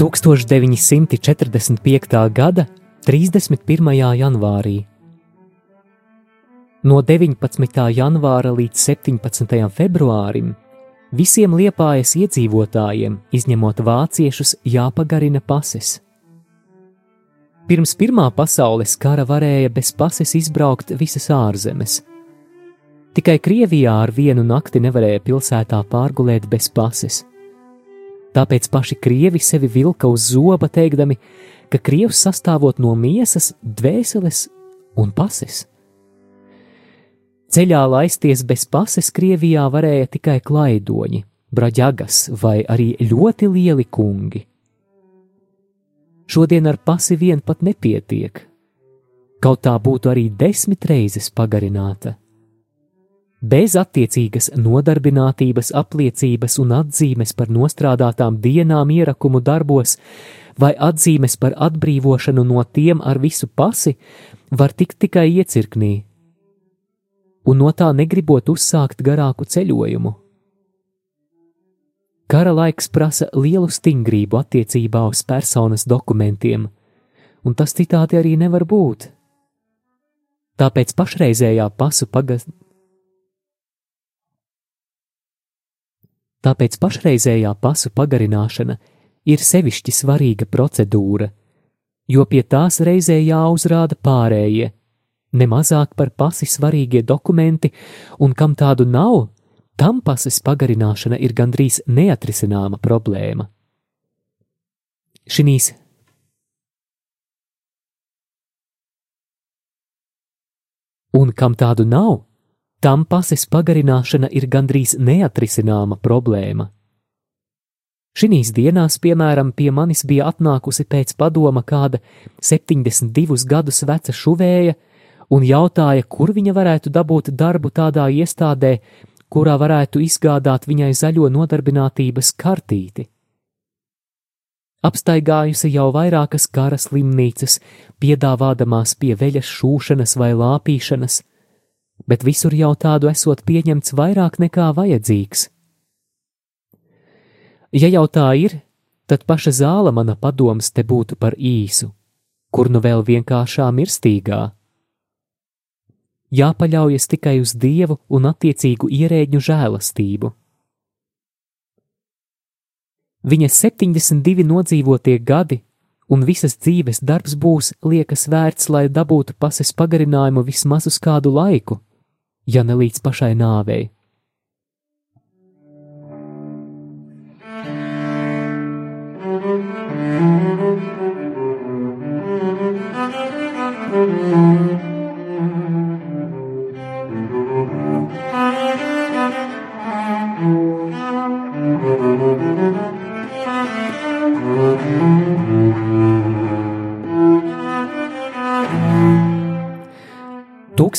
1945. gada 31. janvārī. No 19. janvāra līdz 17. februārim visiem liepājas iedzīvotājiem, izņemot vāciešus, jāpagarina pases. Pirms Pirmā pasaules kara varēja bez pases izbraukt visas ārzemes. Tikai Krievijā ar vienu nakti nevarēja pilsētā pārgulēt bez pases. Tāpēc paši krievi sevi vilka uz zoba, teikdami, ka krievs sastāvot no miesas, dvēseles un pases. Ceļā laisties bez pases Krievijā varēja tikai klaidoņi, braģagas vai arī ļoti lieli kungi. Šodien ar pasi vien pat nepietiek, kaut tā būtu arī desmit reizes pagarināta. Bez attiecīgas nodarbinātības apliecības un atzīmes par nostrādātām dienām ierakumu darbos, vai atzīmes par atbrīvošanu no tiem ar visu pasi, var tikt tikai iecirknī, un no tā negribot uzsākt garāku ceļojumu. Kara laiks prasa lielu stingrību attiecībā uz personas dokumentiem, un tas citādi arī nevar būt. Tāpēc pašreizējā pasu pagas, Tāpēc pašreizējā pasu pagarināšana ir sevišķi svarīga procedūra, jo pie tās reizē jāuzrāda pārējie, nemazāk par pasi svarīgie dokumenti, un kam tādu nav, tam pases pagarināšana ir gandrīz neatrisināma problēma. Šinīs Un kam tādu nav, tam pases pagarināšana ir gandrīz neatrisināma problēma. Šīs dienās, piemēram, pie manis bija atnākusi pēc padoma kāda 72 gadus veca šuvēja un jautāja, kur viņa varētu dabūt darbu tādā iestādē, kurā varētu izgādāt viņai zaļo nodarbinātības kartīti. Apstaigājusi jau vairākas kara slimnīcas, piedāvādamās pie veļas šūšanas vai lāpīšanas, bet visur jau tādu esot pieņemts vairāk nekā vajadzīgs. Ja jau tā ir, tad paša zāle mana padoms te būtu par īsu, kur nu vēl vienkāršā mirstīgā. Jāpaļaujas tikai uz dievu un attiecīgu ierēģu žēlastību. Viņa 72 nodzīvotie gadi un visas dzīves darbs būs liekas vērts, lai dabūtu pases pagarinājumu vismaz uz kādu laiku ja ne līdz pašai nāvei.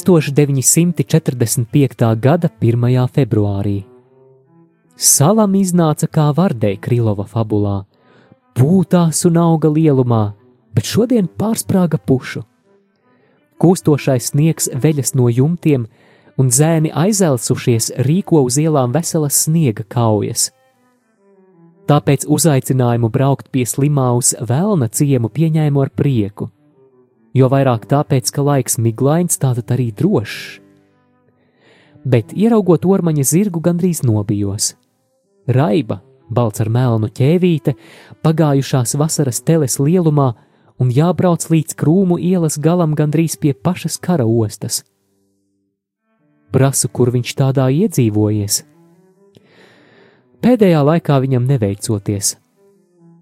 1945. gada 1. februārī. Salam iznāca kā vardei Krilova fabulā, pūtās un auga lielumā, bet šodien pārsprāga pušu. Kūstošais sniegs veļas no jumtiem, un zēni aizelsušies rīko uz ielām veselas sniega kaujas. Tāpēc uzaicinājumu braukt pie slimā uz vēlna ciemu pieņēmu ar prieku jo vairāk tāpēc, ka laiks miglains, tātad arī drošs. Bet, ieraugot ormaņa zirgu, gandrīz nobijos. Raiba, balts ar melnu ķēvīte, pagājušās vasaras teles lielumā un jābrauc līdz krūmu ielas galam gandrīz pie pašas kara ostas. Prasu, kur viņš tādā iedzīvojies, Pēdējā laikā viņam neveicoties.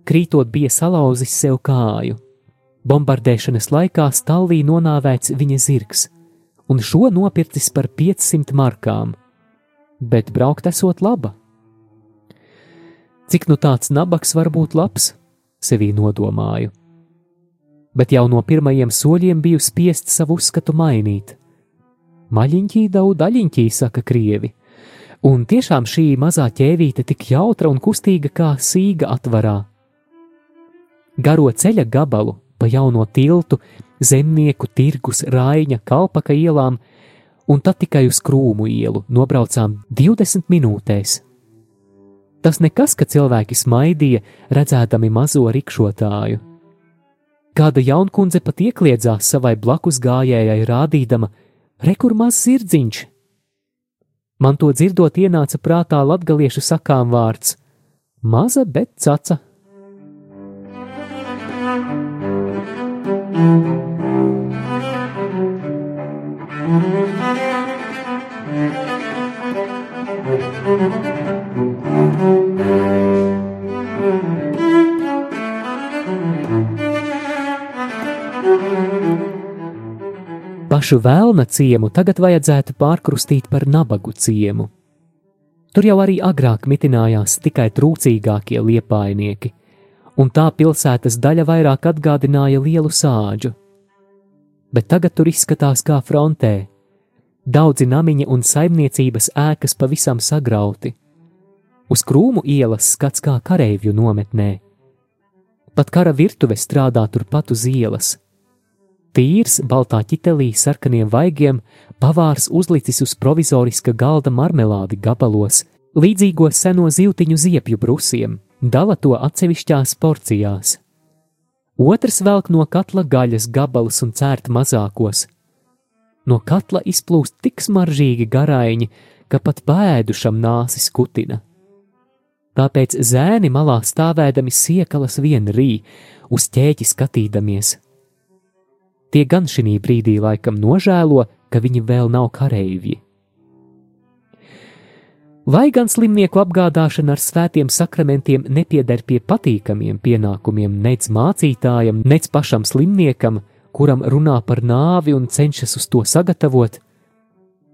Krītot bija salauzis sev kāju. Bombardēšanas laikā Stallī nonāvēts viņa zirgs, un šo nopircis par 500 markām, bet braukt esot laba. Cik nu tāds nabaks var būt labs, sevī nodomāju. Bet jau no pirmajiem soļiem biju spiests savu uzskatu mainīt. Maļiņķī daudz daļiņķī, saka krievi, un tiešām šī mazā ķēvīte tik jautra un kustīga kā sīga atvarā. Garo ceļa gabalu pa jauno tiltu, zemnieku tirgus, raiņa, kalpaka ielām, un tad tikai uz krūmu ielu nobraucām 20 minūtēs. Tas nekas, ka cilvēki smaidīja, redzēdami mazo rikšotāju. Kāda jaunkundze pat iekliedzās savai blakus gājējai, rādīdama, rekur maz sirdziņš. Man to dzirdot, ienāca prātā latgaliešu sakām vārds - maza, bet caca. Pašu vēlna ciemu tagad vajadzētu pārkrustīt par nabagu ciemu. Tur jau arī agrāk mitinājās tikai trūcīgākie liepainieki, un tā pilsētas daļa vairāk atgādināja lielu sāģu. Bet tagad tur izskatās kā frontē. Daudzi namiņi un saimniecības ēkas pavisam sagrauti. Uz krūmu ielas skats kā kareivju nometnē. Pat kara virtuve strādā turpat uz ielas Tīrs, baltā ķitelī, sarkaniem vaigiem, pavārs uzlicis uz provizoriska galda marmelādi gabalos, līdzīgos seno zīltiņu ziepju brusiem, dala to atsevišķās porcijās. Otrs velk no katla gaļas gabalus un cērt mazākos. No katla izplūst tik smaržīgi garaiņi, ka pat pēdušam nāsis kutina. Tāpēc zēni malā stāvēdami siekalas vien rī, uz ķēķi skatīdamies – Tie gan šī brīdī laikam nožēlo, ka viņi vēl nav kareivji. Vai gan slimnieku apgādāšana ar svētiem sakramentiem nepieder pie patīkamiem pienākumiem nec mācītājam, nec pašam slimniekam, kuram runā par nāvi un cenšas uz to sagatavot,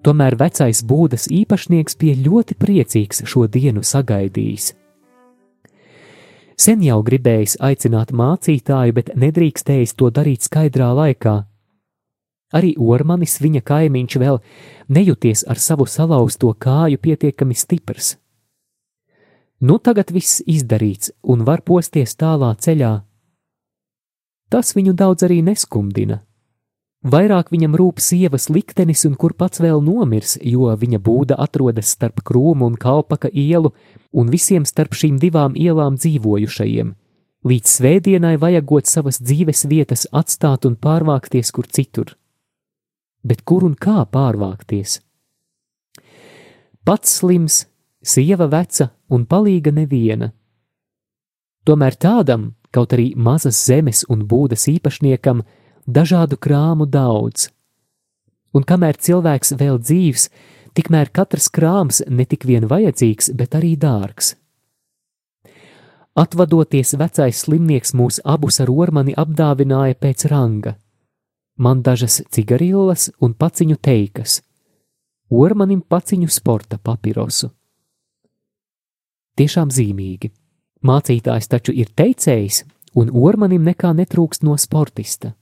tomēr vecais būdas īpašnieks bija ļoti priecīgs šo dienu sagaidījis. Sen jau gribējis aicināt mācītāju, bet nedrīkstējis to darīt skaidrā laikā. Arī Ormanis, viņa kaimiņš, vēl nejūties ar savu salauzto kāju pietiekami stiprs. Nu tagad viss izdarīts un var posties tālā ceļā. Tas viņu daudz arī neskumdina. Vairāk viņam rūp sievas liktenis un kur pats vēl nomirs, jo viņa būda atrodas starp krūmu un kalpaka ielu un visiem starp šīm divām ielām dzīvojušajiem. Līdz svētdienai vajagot savas dzīves vietas atstāt un pārvākties kur citur. Bet kur un kā pārvākties? Pats slims, sieva veca un palīga neviena. Tomēr tādam, kaut arī mazas zemes un būdas īpašniekam, dažādu krāmu daudz. Un kamēr cilvēks vēl dzīves, tikmēr katrs krāms ne tik vien vajadzīgs, bet arī dārgs. Atvadoties vecais slimnieks mūs abus ar ormani apdāvināja pēc ranga. Man dažas cigarillas un paciņu teikas, ormanim paciņu sporta papirosu. Tiešām zīmīgi. Mācītājs taču ir teicējis, un ormanim nekā netrūkst no sportista.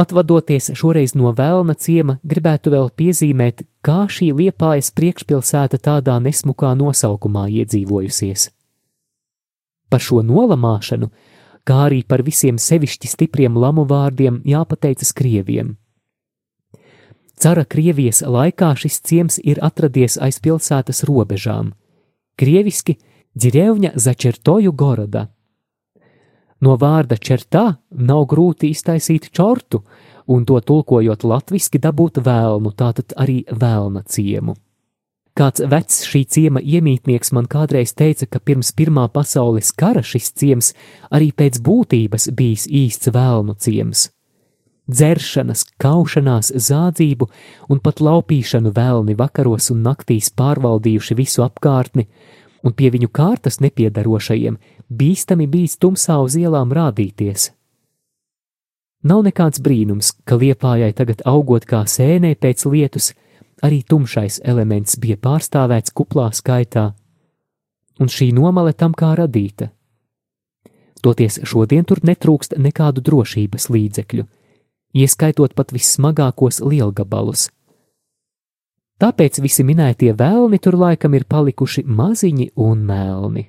Atvadoties šoreiz no Vēlna ciema, gribētu vēl piezīmēt, kā šī liepājas priekšpilsēta tādā nesmukā nosaukumā iedzīvojusies. Par šo nolamāšanu, kā arī par visiem sevišķi stipriem lamu vārdiem jāpateicas krieviem. Cara Krievijas laikā šis ciems ir atradies aiz pilsētas robežām, krieviski Dzirevņa Začertoju Goroda No vārda čertā nav grūti iztaisīt čortu, un to tulkojot latviski dabūt vēlnu, tātad arī vēlna ciemu. Kāds vecs šī ciema iemītnieks man kādreiz teica, ka pirms Pirmā pasaules kara šis ciems arī pēc būtības bijis īsts vēlnu ciems. dzeršanas, kaušanās, zādzību un pat laupīšanu vēlni vakaros un naktīs pārvaldījuši visu apkārtni, un pie viņu kārtas nepiedarošajiem bīstami bijis tumsā uz ielām rādīties. Nav nekāds brīnums, ka liepājai tagad augot kā sēnē pēc lietus, arī tumšais elements bija pārstāvēts kuplā skaitā, un šī nomale tam kā radīta. Toties šodien tur netrūkst nekādu drošības līdzekļu, ieskaitot pat vissmagākos lielgabalus. Tāpēc visi minētie vēlni tur laikam ir palikuši maziņi un melni.